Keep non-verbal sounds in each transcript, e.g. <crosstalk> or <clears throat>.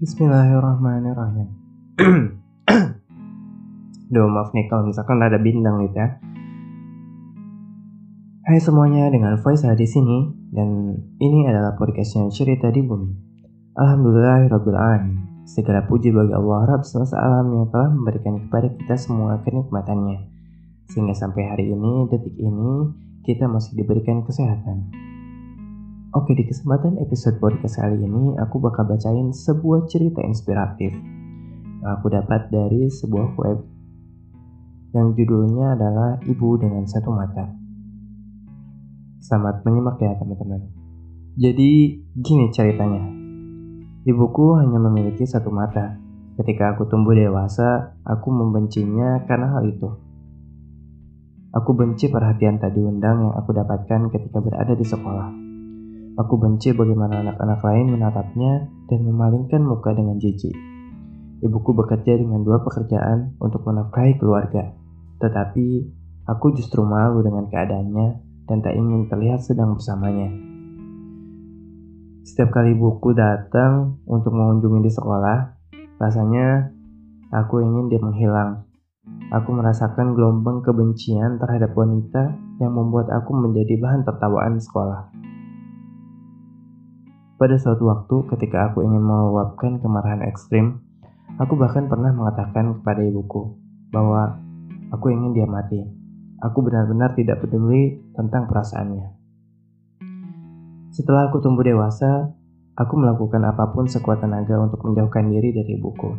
Bismillahirrahmanirrahim. <clears throat> Duh maaf nih kalau misalkan ada bintang gitu ya. Hai semuanya, dengan Voice di sini dan ini adalah podcastnya cerita di bumi. Alhamdulillahirobbilalamin. Segala puji bagi Allah Rabb semesta alam yang telah memberikan kepada kita semua kenikmatannya. Sehingga sampai hari ini, detik ini, kita masih diberikan kesehatan. Oke, di kesempatan episode podcast kali ini, aku bakal bacain sebuah cerita inspiratif. Aku dapat dari sebuah web yang judulnya adalah Ibu dengan Satu Mata. Selamat menyimak ya teman-teman. Jadi, gini ceritanya. Ibuku hanya memiliki satu mata. Ketika aku tumbuh dewasa, aku membencinya karena hal itu. Aku benci perhatian tak diundang yang aku dapatkan ketika berada di sekolah Aku benci bagaimana anak-anak lain menatapnya dan memalingkan muka dengan jijik. Ibuku bekerja dengan dua pekerjaan untuk menafkahi keluarga, tetapi aku justru malu dengan keadaannya dan tak ingin terlihat sedang bersamanya. Setiap kali ibuku datang untuk mengunjungi di sekolah, rasanya aku ingin dia menghilang. Aku merasakan gelombang kebencian terhadap wanita yang membuat aku menjadi bahan tertawaan sekolah. Pada suatu waktu ketika aku ingin meluapkan kemarahan ekstrim, aku bahkan pernah mengatakan kepada ibuku bahwa aku ingin dia mati. Aku benar-benar tidak peduli tentang perasaannya. Setelah aku tumbuh dewasa, aku melakukan apa pun sekuat tenaga untuk menjauhkan diri dari ibuku.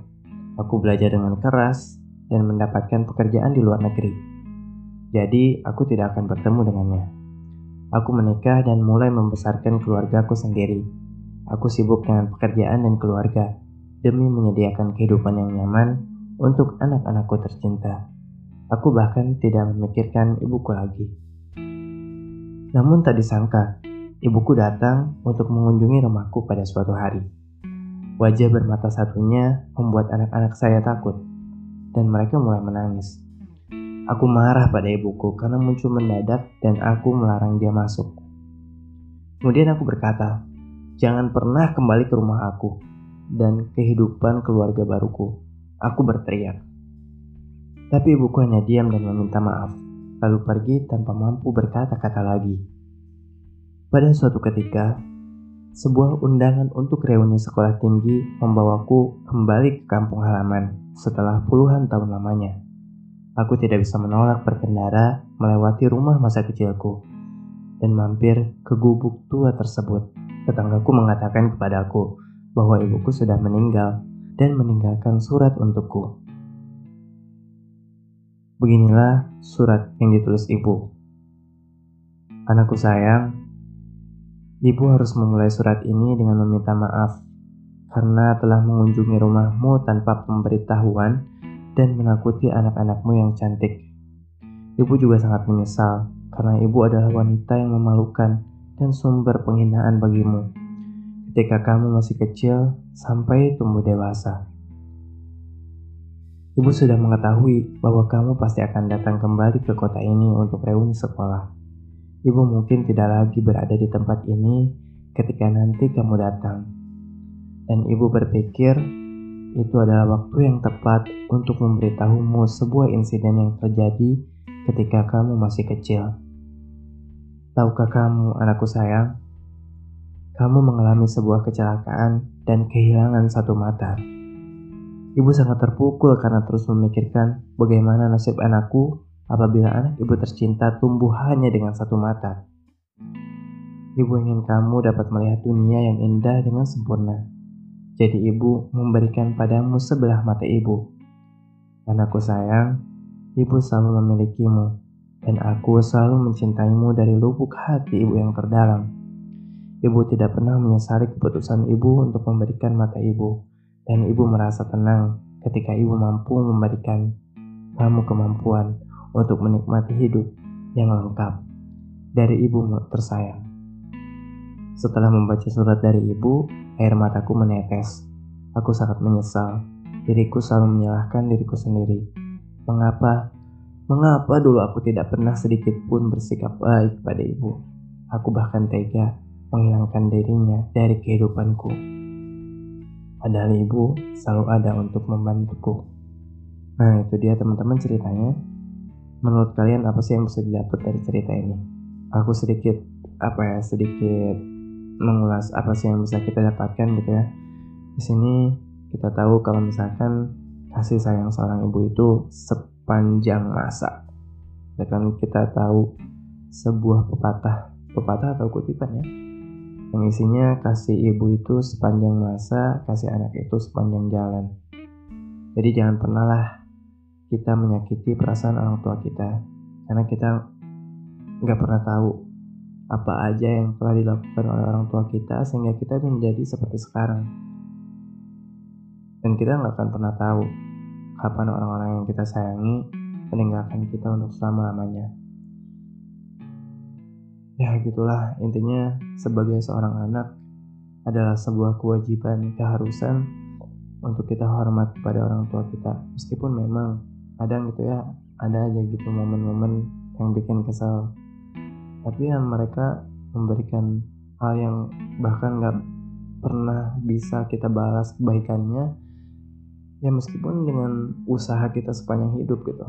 Aku belajar dengan keras dan mendapatkan pekerjaan di luar negeri. Jadi, aku tidak akan bertemu dengannya. Aku menikah dan mulai membesarkan keluargaku sendiri Aku sibuk dengan pekerjaan dan keluarga demi menyediakan kehidupan yang nyaman untuk anak-anakku tercinta. Aku bahkan tidak memikirkan ibuku lagi. Namun tak disangka, ibuku datang untuk mengunjungi rumahku pada suatu hari. Wajah bermata satunya membuat anak-anak saya takut, dan mereka mulai menangis. Aku marah pada ibuku karena muncul mendadak dan aku melarang dia masuk. Kemudian aku berkata, Jangan pernah kembali ke rumah aku dan kehidupan keluarga baruku. Aku berteriak. Tapi ibuku hanya diam dan meminta maaf, lalu pergi tanpa mampu berkata-kata lagi. Pada suatu ketika, sebuah undangan untuk reuni sekolah tinggi membawaku kembali ke kampung halaman setelah puluhan tahun lamanya. Aku tidak bisa menolak berkendara melewati rumah masa kecilku dan mampir ke gubuk tua tersebut tetanggaku mengatakan kepadaku bahwa ibuku sudah meninggal dan meninggalkan surat untukku. Beginilah surat yang ditulis ibu. Anakku sayang, ibu harus memulai surat ini dengan meminta maaf karena telah mengunjungi rumahmu tanpa pemberitahuan dan menakuti anak-anakmu yang cantik. Ibu juga sangat menyesal karena ibu adalah wanita yang memalukan dan sumber penghinaan bagimu ketika kamu masih kecil sampai tumbuh dewasa. Ibu sudah mengetahui bahwa kamu pasti akan datang kembali ke kota ini untuk reuni sekolah. Ibu mungkin tidak lagi berada di tempat ini ketika nanti kamu datang. Dan ibu berpikir itu adalah waktu yang tepat untuk memberitahumu sebuah insiden yang terjadi ketika kamu masih kecil. Tahukah kamu, anakku sayang, kamu mengalami sebuah kecelakaan dan kehilangan satu mata. Ibu sangat terpukul karena terus memikirkan bagaimana nasib anakku apabila anak ibu tercinta tumbuh hanya dengan satu mata. Ibu ingin kamu dapat melihat dunia yang indah dengan sempurna. Jadi ibu memberikan padamu sebelah mata ibu. Anakku sayang, ibu selalu memilikimu dan aku selalu mencintaimu dari lubuk hati ibu yang terdalam. Ibu tidak pernah menyesali keputusan ibu untuk memberikan mata ibu, dan ibu merasa tenang ketika ibu mampu memberikan kamu kemampuan untuk menikmati hidup yang lengkap dari ibu tersayang. Setelah membaca surat dari ibu, air mataku menetes. Aku sangat menyesal. Diriku selalu menyalahkan diriku sendiri. Mengapa Mengapa dulu aku tidak pernah sedikit pun bersikap baik pada ibu? Aku bahkan tega menghilangkan dirinya dari kehidupanku. padahal ibu selalu ada untuk membantuku. Nah itu dia teman-teman ceritanya. Menurut kalian apa sih yang bisa didapat dari cerita ini? Aku sedikit apa ya sedikit mengulas apa sih yang bisa kita dapatkan gitu ya. Di sini kita tahu kalau misalkan kasih sayang seorang ibu itu sepanjang masa. Ya kan kita tahu sebuah pepatah, pepatah atau kutipan ya, yang isinya kasih ibu itu sepanjang masa, kasih anak itu sepanjang jalan. Jadi jangan pernah lah kita menyakiti perasaan orang tua kita karena kita nggak pernah tahu apa aja yang telah dilakukan oleh orang tua kita sehingga kita menjadi seperti sekarang dan kita nggak akan pernah tahu kapan orang-orang yang kita sayangi meninggalkan kita untuk selama-lamanya. Ya gitulah. Intinya sebagai seorang anak adalah sebuah kewajiban keharusan untuk kita hormat pada orang tua kita. Meskipun memang kadang gitu ya ada aja gitu momen-momen yang bikin kesal tapi yang mereka memberikan hal yang bahkan nggak pernah bisa kita balas kebaikannya ya meskipun dengan usaha kita sepanjang hidup gitu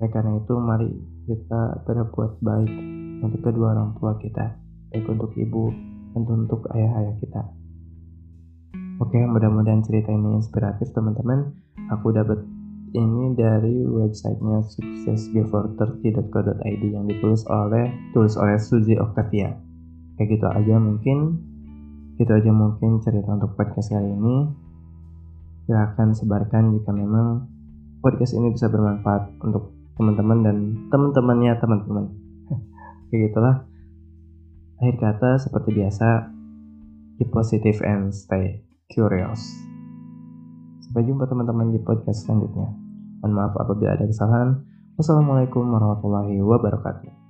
ya karena itu mari kita berbuat baik untuk kedua orang tua kita baik untuk ibu dan untuk ayah-ayah kita oke mudah-mudahan cerita ini inspiratif teman-teman aku dapat ini dari websitenya successgiver30.co.id yang ditulis oleh tulis oleh Suzy Octavia. Kayak gitu aja mungkin itu aja mungkin cerita untuk podcast kali ini. Silahkan sebarkan jika memang podcast ini bisa bermanfaat untuk teman-teman dan teman-temannya teman-teman. <laughs> Kayak. Akhir kata seperti biasa, keep positive and stay curious. Sampai jumpa teman-teman di podcast selanjutnya. Mohon maaf apabila ada kesalahan. Wassalamualaikum warahmatullahi wabarakatuh.